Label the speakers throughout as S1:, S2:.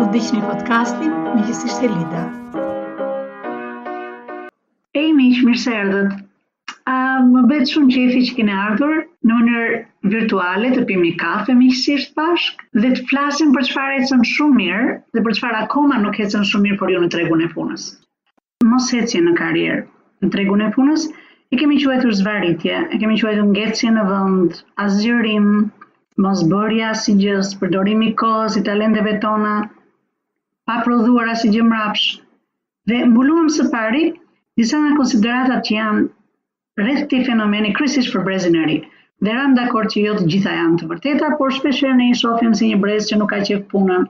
S1: Po dëgjoni podcastin, miqësisht Elida. Hej miq, mirë se erdhët. më bëhet shumë qejfi që keni ardhur në mënyrë virtuale të pimi kafe miqësisht bashkë dhe të flasim për çfarë ecën shumë mirë dhe për çfarë akoma nuk ecën shumë mirë për ju në tregun e punës. mos ecje në karrierë në tregun e punës, e kemi quajtur zvarritje, e kemi quajtur ngecje në vend, asgjësim, mosbërja asgjë, përdorimi i kohës, i talenteve tona, pa prodhuar asigjë mbrapsh. Dhe mbuluam së pari disa nga konsideratat që janë rreth këtij fenomeni kryesisht për brezin e ri. Dhe ramë dakord që jo të gjitha janë të vërteta, por shpeshherë ne i shohim si një brez që nuk ka qejf punën,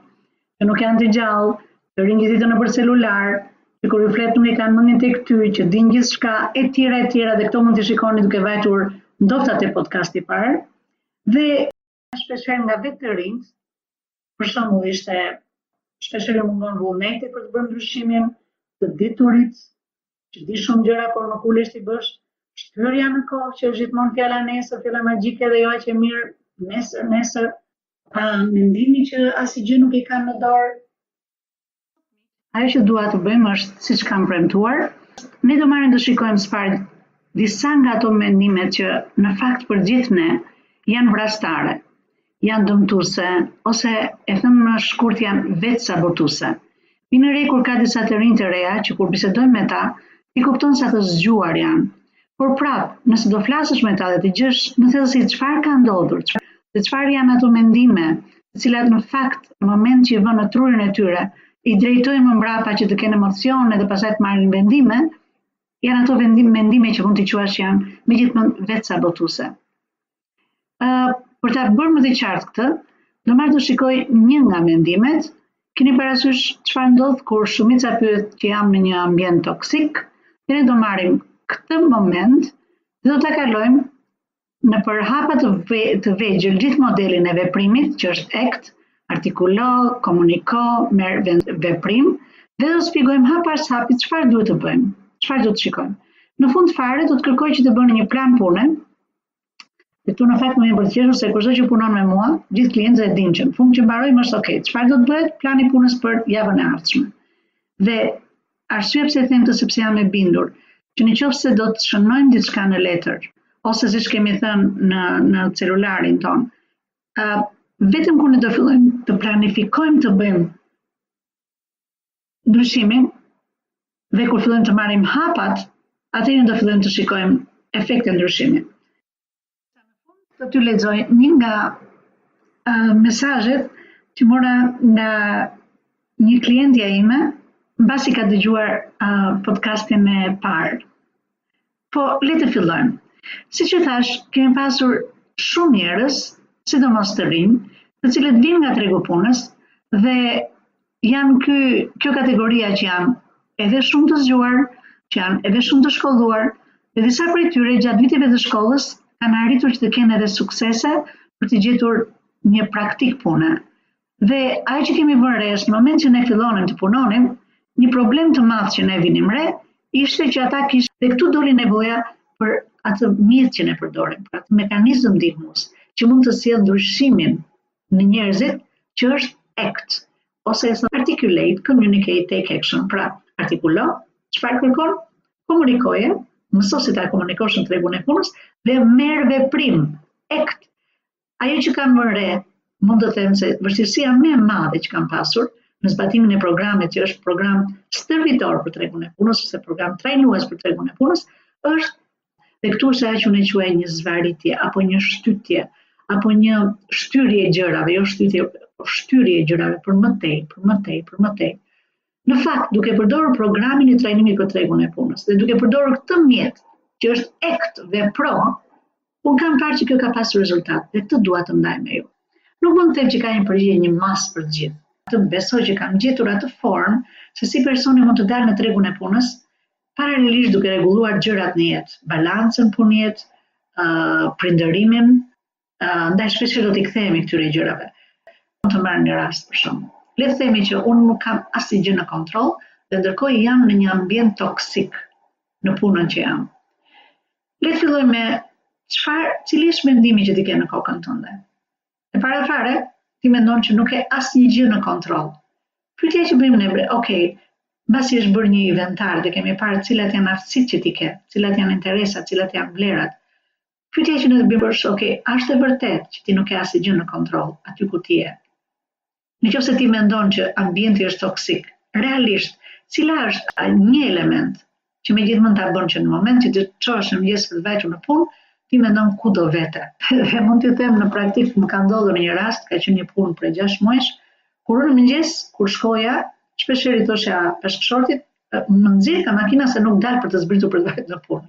S1: që nuk janë të gjallë, që rrinë gjithë ditën nëpër celular, që kur ju flet nuk e kanë mendjen tek ty, që dinë gjithçka e tjera e tjera dhe këto mund t'i shikoni duke vajtur ndofta te podcasti i parë. Dhe shpeshherë nga vetë të rinjtë, për shembull ishte shpeshherë mungon vullneti për të bërë ndryshimin, të diturit, që di shumë gjëra por nuk ulesh t'i bësh, shtyrja në kohë që është gjithmonë fjala nesër, fjala magjike dhe jo aq e mirë nesër, nesër, ë mendimi që asgjë nuk i kanë në dorë, Ajo që dua të bëjmë është siç kam premtuar, ne do marrim të shikojmë së pari disa nga ato mendimet që në fakt për gjithë ne janë vrastare, janë dëmtuese ose e them më shkurt janë vetësabotuese. Vini re kur ka disa të rinj të reja që kur bisedojmë me ta, ti kupton sa të zgjuar janë, Por prap, nëse do flasësh me ta dhe të gjësh më thellësisht çfarë ka ndodhur, dhe çfarë janë ato mendime, të cilat në fakt në moment që i vënë në trurin e tyre, i drejtojnë më mbrapa që të kenë emocione dhe pastaj të marrin vendime, janë ato vendim, mendime që mund t'i quash janë me gjithë mend vetësabotuese. Për ta bërë më të qartë këtë, do marr të shikoj një nga mendimet, keni parasysh çfarë ndodh kur shumica pyet që jam në një ambient toksik, dhe ne do marrim këtë moment dhe do ta kalojmë nëpër hapa të, ve, të vegjël gjithë modelin e veprimit që është act, artikulo, komuniko, merr veprim dhe do shpjegojmë hap pas hapi çfarë duhet të bëjmë, çfarë duhet të shikojmë. Në fund fare do të kërkoj që të bëni një plan pune Dhe këtu në fakt më vjen për të qeshur se kushdo që punon me mua, gjithë klientët e dinë që në fund që mbarojmë është ok. Çfarë do të bëhet? Plani i punës për javën e ardhshme. Dhe arsyeja pse e them këtë sepse jam e bindur që në qoftë se do të shënojmë diçka në letër ose siç kemi thënë në në celularin tonë, ë vetëm kur ne do fillojmë të planifikojmë të bëjmë ndryshimin dhe kur fillojmë të marrim hapat, atëherë do fillojmë të shikojmë efektet e ndryshimit. Do t'ju lexoj një nga uh, mesazhet që mora nga një klientja ime, mbasi ka dëgjuar uh, podcastin e parë. Po, le të fillojmë. Siç thashë, kemi pasur shumë njerëz, sidomos të rinjë, të cilët vinë nga tregu punës dhe janë ky, kjo kategoria që janë edhe shumë të zgjuar, që janë edhe shumë të shkolluar, dhe disa prej tyre gjatë viteve të shkollës kanë arritur që të kenë edhe suksese për të gjetur një praktikë pune. Dhe ajo që kemi vënë re është në momentin që ne fillonim të punonim, një problem të madh që ne vinim re ishte që ata kishin dhe këtu doli nevoja për atë mjet që ne përdorim, për atë mekanizëm ndihmues që mund të sjellë ndryshimin në njerëzit që është act ose as articulate, communicate, take action, pra artikulo, çfarë kërkon, komunikoje, mëso si ta komunikosh në tregun e punës dhe merr veprim, act. Ajo që kam vënë re, mund të them se vështirësia më e madhe që kam pasur në zbatimin e programit që është program stërvitor për tregun e punës ose program trajnues për tregun e punës është dhe këtu është ajo që unë e quaj një zvaritje apo një shtytje apo një shtyrje e gjërave, jo shtytje, po shtyrje e gjërave për më tej, për më tej, për më tej. Në fakt, duke përdorur programin e trajnimit për tregun e punës dhe duke përdorur këtë mjet, që është act dhe pro, unë kam parë që kjo ka pasur rezultat dhe këtë dua ta ndaj me ju. Nuk mund të them që ka një përgjigje një masë për të gjithë. Të besoj që kam gjetur atë formë se si personi mund të dalë në tregun e punës paralelisht duke rregulluar gjërat në jetë, balancën punë-jetë, uh, prindërimin, ndaj shpeshherë do t'i kthehemi këtyre gjërave. Mund të marr një rast për shembull. Le të themi që unë nuk kam asnjë gjë në kontroll dhe ndërkohë jam në një ambient toksik në punën që jam. Le të fillojmë, çfarë, cili është mendimi që ti ke në kokën tënde. E para fare, ti mendon që nuk ke asnjë gjë në kontroll. Pyetja që bëjmë ne, okej, okay, mbasi është bërë një inventar dhe kemi parë cilat janë aftësitë që ti ke, cilat janë interesat, cilat janë vlerat, Pyetja që ne bëjmë është, ok, a është e vërtetë që ti nuk ke asnjë gjë në kontroll aty ku ti je? Në qoftë se ti mendon që ambienti është toksik, realisht, cila është a, një element që me gjithë mend ta bën që në momentin që çohesh në mëgjes për të vajtur në punë, ti mendon ku do vete. Dhe mund t'ju them në praktikë, më ka ndodhur në një rast, ka qenë një punë për 6 muajsh, kur në mëgjes, kur shkoja, shpeshherë i thosha bashkëshortit, më nxirr nga makina se nuk dal për të zbritu për të vajtë në punë.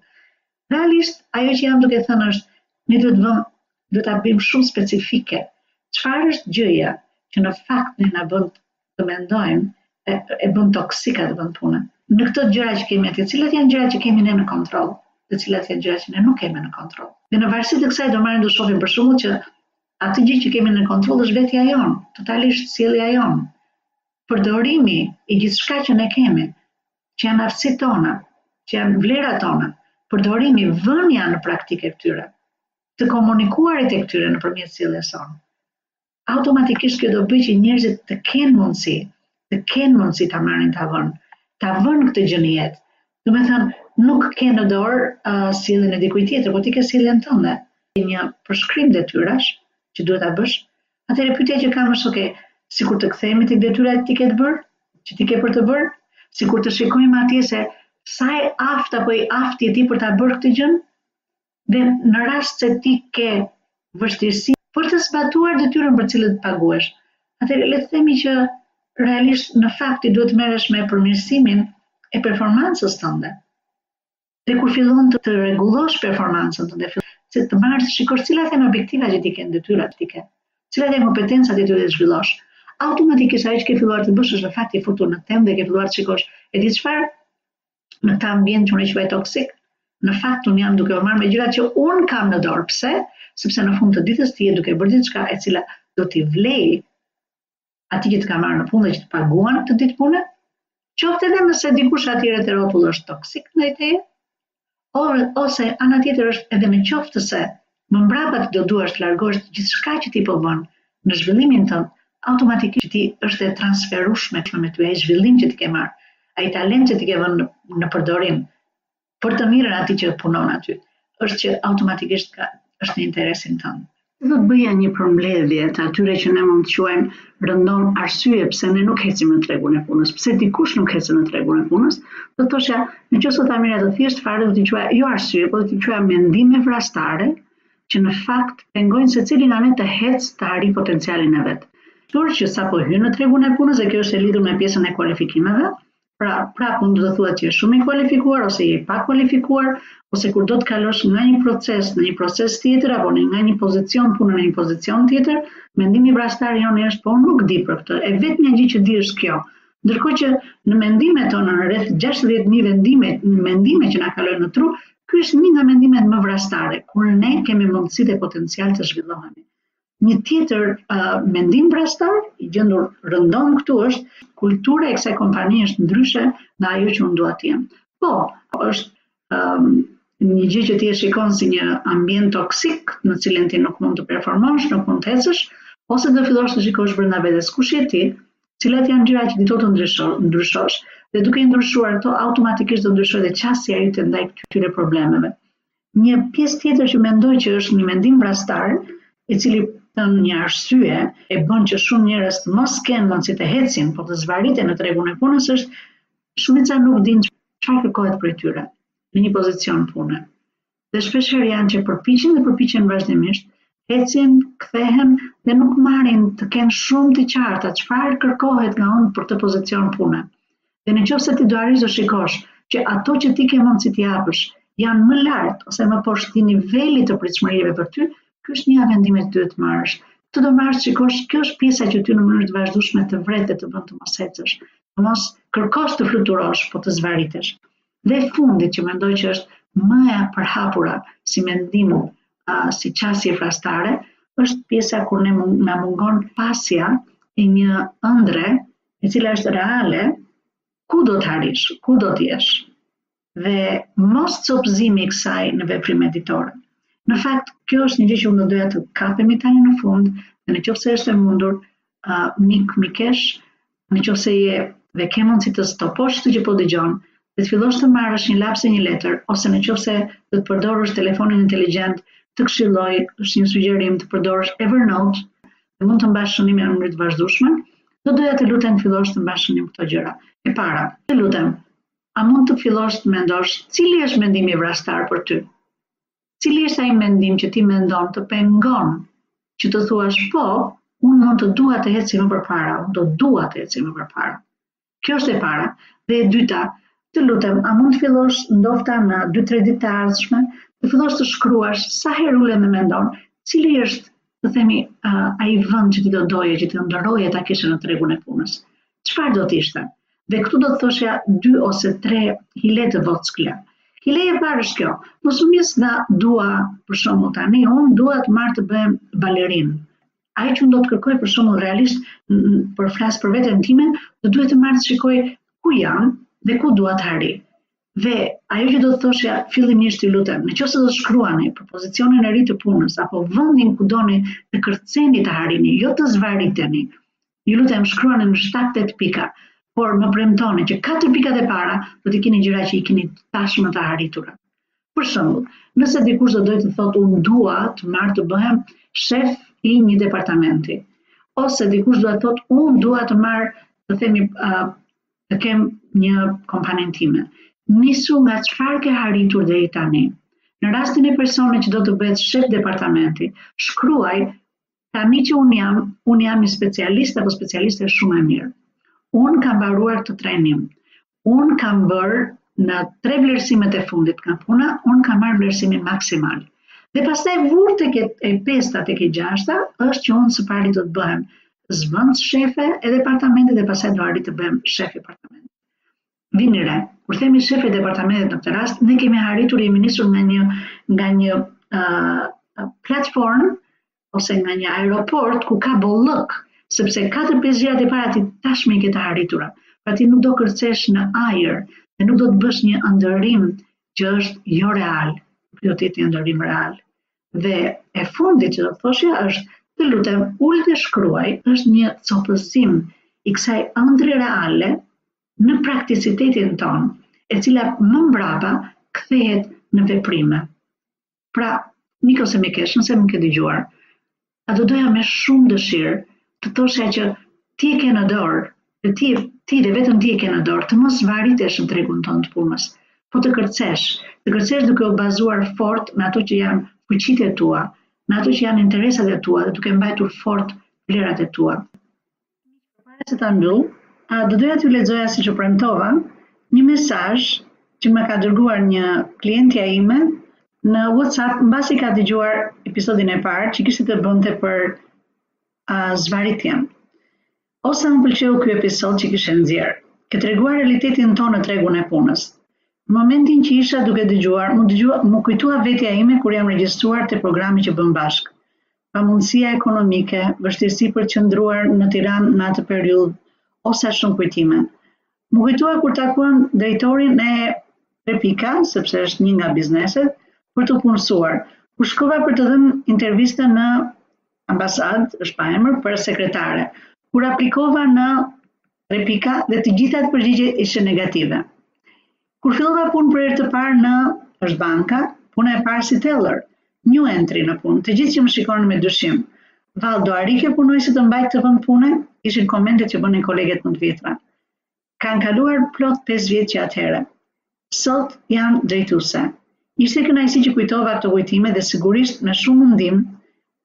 S1: Realisht, ajo që jam duke thënë është, ne duhet të vëmë, duhet ta bëjmë shumë specifike. Çfarë është gjëja që në fakt ne na bën të mendojmë e, e bën toksika të bën punën. Në këto gjëra që kemi atje, cilat janë gjëra që kemi ne në kontroll, dhe cilat janë gjëra që ne nuk kemi në kontroll. Dhe në varësi të kësaj do marrim të shohim për shembull që atë gjë që kemi në kontroll është vetja jonë, totalisht sjellja jonë. Përdorimi i gjithçka që ne kemi, që janë aftësitë tona, që janë vlerat tona, përdorimi, vënia në praktikë e këtyre, të komunikuarit e këtyre nëpërmjet sjelljes sonë, automatikisht kjo do bëj që njerëzit të kenë mundësi, të kenë mundësi ta marrin ta vënë, ta vënë këtë gjë në jetë. Domethënë, nuk ke në dorë uh, sjelljen e dikujt tjetër, po ti ke sjelljen tënde. Një përshkrim detyrash, që duhet ta bësh, Atëherë pyetja që kam është ok, sikur të kthehemi tek detyra që ti ke të bërë, që ti ke për të bërë, sikur të shikojmë atje se sa e aftë apo i aftë je ti për ta bërë këtë gjë? Dhe në rast se ti ke vështirësi për të zbatuar detyrën për cilën ti paguhesh, atëherë le të themi që realisht në fakt ti duhet të merresh me përmirësimin e performancës tënde. Dhe kur fillon të të rregullosh performancën tënde, se të marrësh shikosh cilat janë objektivat që ti ke, detyrat që ti ke, cilat janë kompetencat që ti duhet të zhvillosh. Automatikisht ajo që ke filluar të bësh është në fakt je futur në temë dhe ke filluar të shikosh e di çfarë në këtë ambient që unë e quaj toksik, në fakt unë jam duke u marrë me gjërat që unë kam në dorë. Pse? Sepse në fund të ditës ti je duke bërë diçka e cila do t'i vlejë atij që të ka marrë në punë dhe që të paguan këtë ditë pune, qoftë edhe nëse dikush aty rreth rrotull është toksik ndaj teje, ose ana tjetër është edhe në qoftë se më mbrapa ti do duash të largohesh gjithçka që ti po bën në zhvillimin tënd automatikisht ti është e transferueshme me ty ai zhvillim që ti ke marrë, ai talent që ti ke vënë në përdorim, për të mirën e atij që punon aty, është që automatikisht ka, është në interesin tënd. Do të bëja një përmbledhje të atyre që ne mund të quajmë rëndom arsye pse ne nuk ecim në tregun e punës, pse dikush nuk ecën në tregun e punës, do të thosha, në qoftë se ta mirë të thjesht fare do të quaj jo arsye, por do të quaj mendime vrastare që në fakt pengojnë secili nga ne të ecë të arrijë potencialin e vet. Por që sapo hyn në tregun e punës dhe kjo është e lidhur me pjesën e kualifikimeve, Pra, prapë mund të thuhet që je shumë i kualifikuar ose je i pa kualifikuar, ose kur do të kalosh nga një proces në një proces tjetër apo në nga një pozicion pune në një pozicion tjetër, mendimi vrastar i joni është po unë nuk di për këtë. E vetmja gjë që di është kjo. Ndërkohë që në mendimet tona në rreth 60.000 vendime, në mendime që na kalojnë në tru, ky është një nga mendimet më vrastare, kur ne kemi mundësi dhe potencial të zhvillohemi. Një tjetër uh, mendim vrastar i gjendur rëndom këtu është kultura e kësaj kompanie është ndryshe nga ajo që unë dua të jem. Po, është um, një gjë që ti e shikon si një ambient toksik në cilin ti nuk mund të performosh, nuk mund të ecësh, ose do fillosh të shikosh brenda vetes kush je ti, cilat janë gjërat që ti do të ndryshosh dhe duke i ndryshuar ato automatikisht do ndryshojë dhe qasja jote ndaj këtyre problemeve. Një pjesë tjetër që mendoj që është një mendim vrastar, i cili thënë një arsye e bën që shumë njerëz të mos kenë mundësi të ecin, por të zvarriten në tregun e punës është shumica nuk din çfarë kërkohet prej tyre në një pozicion pune. Dhe shpesh herë janë që përpiqen dhe përpiqen vazhdimisht, ecin, kthehen dhe nuk arrijnë të kenë shumë të qarta çfarë kërkohet nga unë për këtë pozicion pune. Dhe në qoftë se ti do arrish të shikosh që ato që ti ke mundësi t'i japësh janë më lart ose më poshtë atij nivelit të pritshmërive për ty, ky është një nga vendimet që duhet të marrësh. Këtë do marrësh të shikosh, kjo është pjesa që ty në mënyrë të vazhdueshme të vret dhe të bën të mos ecësh, të mos kërkosh të fluturosh, po të zvarritesh. Dhe e fundit që mendoj që është më e përhapura si mendim, uh, si qasje vrastare, është pjesa kur ne na mungon pasja e një ëndrre e cila është reale, ku do të arrish, ku do të jesh, dhe mos copëzimi i kësaj në veprime ditore. Në fakt, kjo është një gjë që unë do doja ta kapnim tani në fund, dhe në qoftë se është e mundur, uh, mik, mikeshë, në qoftë se je dhe ke mundësi të stoposh këtë që po dëgjon, dhe të fillosh të marrësh një laps e një letër, ose në qoftë se do të përdorësh telefonin inteligjent, të këshilloj, është një sugjerim të përdorësh Evernote, dhe mund të mbash shënime në mënyrë të vazhdueshme, do doja të lutem të fillosh të mbash shënim këto gjëra. E para, të lutem, a mund të fillosh të mendosh cili është mendimi vrastar për ty? Cili është ai mendim që ti mendon të pengon që të thuash po, unë mund të dua të eci më përpara, unë do dua të eci më përpara. Kjo është e para. Dhe e dyta, të lutem, a mund të fillosh ndofta në dy tre ditë të ardhshme, të fillosh të shkruash sa herë ulesh e mendon, cili është, të themi, uh, ai vend që ti do doje që të ëndërroje ta kishe në tregun e punës. Çfarë do të ishte? Dhe këtu do të thoshja dy ose tre hile të vockla. Hileja e parë është kjo. Mos u nis nga dua, për shembull tani, unë dua të marr të bëhem balerin. ajo që unë do të kërkoj për shembull realisht po flas për veten time, do duhet të marr të shikoj ku jam dhe ku dua të arrij. Dhe ajo që do të thoshja fillimisht, të lutem, në qoftë se do të shkruani për pozicionin e ri të punës, apo vendin ku doni të kërceni të arrini, jo të zvarriteni, Ju lutem shkruani në shtatë tetë pika, por më premtoni që katër pikat e para do t'i keni gjëra që i keni tashmë të arritura. Për shembull, nëse dikush do dojë të thotë unë dua të marr të bëhem shef i një departamenti, ose dikush do të thotë unë dua të marr të themi uh, të kem një kompaninë time. Nisu nga çfarë ke arritur deri tani. Në rastin e personit që do të bëhet shef departamenti, shkruaj Tani që unë jam, unë jam një specialist apo specialiste shumë e mirë. Unë kam mbaruar këtë trajnim. Unë kam bërë në tre vlerësimet e fundit nga puna, unë kam marrë vlerësimin maksimal. Dhe pastaj vur tek e pesta tek e gjashta, është që unë së pari do të bëhem zëvendës shefe e departamentit dhe pastaj do arrij të bëhem shefe departamentit. Vini re. Kur themi shefe e departamentit në këtë rast, ne kemi arritur jemi nisur nga një nga një uh, platformë ose nga një aeroport ku ka bollëk, sepse 4-5 gjërat e para ti tashmë i ke të arritura. Pra ti nuk do kërcesh në ajër dhe nuk do të bësh një ëndërrim që është jo real, do të jetë një ëndërrim real. Dhe e fundit që do të thoshja është të lutem ul dhe shkruaj, është një copëzim i kësaj ëndrre reale në prakticitetin tonë, e cila më mbrapa kthehet në veprime. Pra, mik ose mikeshë, nëse më ke dëgjuar, a do doja me shumë dëshirë të thosha që ti e ke në dorë, dhe ti, ti dhe vetëm ti e ke në dorë, të mos zvarritesh në tregun tonë të punës, po të kërcesh, të kërcesh duke u bazuar fort në ato që janë fuqitë e tua, në ato që janë interesat e tua dhe duke mbajtur fort vlerat e tua. Miq, përpara se ta mbyll, a do doja t'ju lexoja siç ju premtova, një mesazh që më ka dërguar një klientja ime në WhatsApp mbasi ka dëgjuar episodin e parë që kishte të bënte për uh, zvarritjen. O sa më pëlqeu ky episod që kishe nxjerrë. Ke treguar realitetin tonë në tregun e punës. Në momentin që isha duke dëgjuar, m'u dëgjua, m'u kujtua vetja ime kur jam regjistruar te programi që bëmë bashkë. Pamundësia ekonomike, vështirësi për të qëndruar në Tiranë në atë periudhë, o sa shumë kujtime. M'u kujtua kur takuam drejtorin e tre pika, sepse është një nga bizneset, për t'u punësuar, kur shkova për të dhënë intervista në ambasadë, është pa emër, për sekretare, kur aplikova në tre pika dhe të gjithat përgjigje ishin negative. Kur fillova punë për herë të parë në është banka, puna e parë si teller, një entry në punë, të gjithë që më shikonin me dyshim. Vallë do arrijë kjo punonjëse ta mbajë këtë vend pune, ishin komentet që bënin koleget më të vjetra. Kanë kaluar plot 5 vjet që atëhere. sot janë drejtuese. Ishte kënaqësi që kujtova këto kujtime dhe sigurisht me shumë mundim,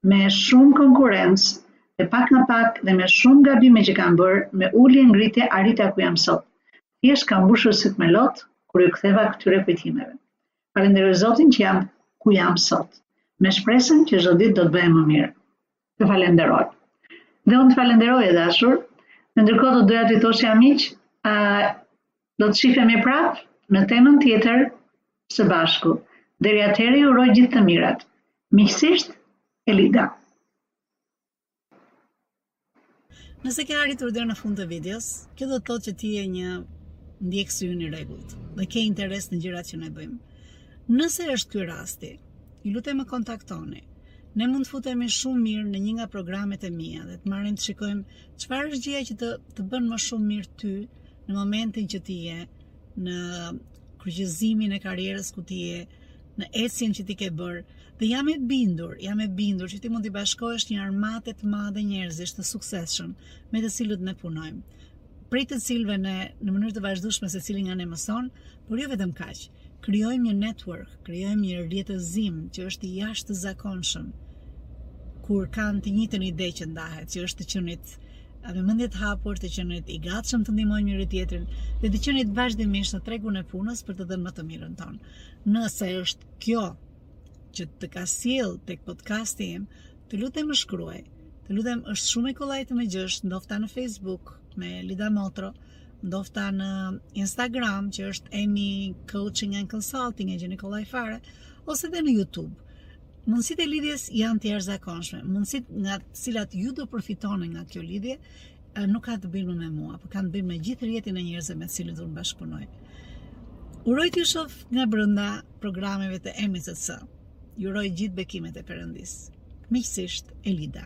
S1: me shumë konkurrencë dhe pak nga pak dhe me shumë gabime që kam bërë, me ulje ngritje arrita ku jam sot. Thjesht kam mbushur sytë me lot kur iu ktheva këtyre kujtimeve. Falenderoj Zotin që jam ku jam sot, me shpresën që çdo ditë do të bëhem më mirë. Të falenderoj. Dhe unë të falenderoj e dashur. Ndërkohë do doja t'ju thoshja miq, do të shifemi prap në temën tjetër së bashku. Deri atëherë ju uroj gjithë të mirat. Miqësisht Elida.
S2: Nëse ke arritur deri në fund të videos, kjo do të thotë që ti je një ndjekës i ynë i rregullt dhe ke interes në gjërat që ne bëjmë. Nëse është ky rasti, ju lutem më kontaktoni. Ne mund të futemi shumë mirë në një nga programet e mia dhe të marrim të shikojmë çfarë është gjëja që të bën më shumë mirë ty në momentin që ti je në kryqëzimin e karrierës ku ti je, në ecjen që ti ke bërë. Dhe jam e bindur, jam e bindur që ti mund t'i bashkohesh një armate të madhe njerëzish të suksesshëm me të cilët ne punojmë. Prej të cilëve ne në mënyrë të vazhdueshme secili nga ne mëson, por jo vetëm kaq. Krijojmë një network, krijojmë një rrjetëzim që është i jashtëzakonshëm kur kanë të njëjtën ide që ndahet, që është të qenit me mendje të hapur, të qenit i gatshëm të ndihmojmë njëri tjetrin dhe të qenit vazhdimisht në tregun e punës për të dhënë më të mirën tonë. Nëse është kjo që të ka sjell tek podcasti im, të lutem më shkruaj. Të lutem është shumë e kollaj të më gjesh, ndofta në Facebook me Elida Motro, ndofta në Instagram që është Emi Coaching and Consulting e gjeni kollaj fare, ose dhe në YouTube. Mundësitë e lidhjes janë të jashtëzakonshme. Mundësitë nga të cilat ju do përfitoni nga kjo lidhje nuk kanë të bëjnë me mua, por kanë të bëjnë me gjithë rrjetin e njerëzve me të cilët unë bashkëpunoj. Uroj të shoh nga brenda programeve të MCC. Ju uroj gjithë bekimet e Perëndisë. Miqësisht Elida.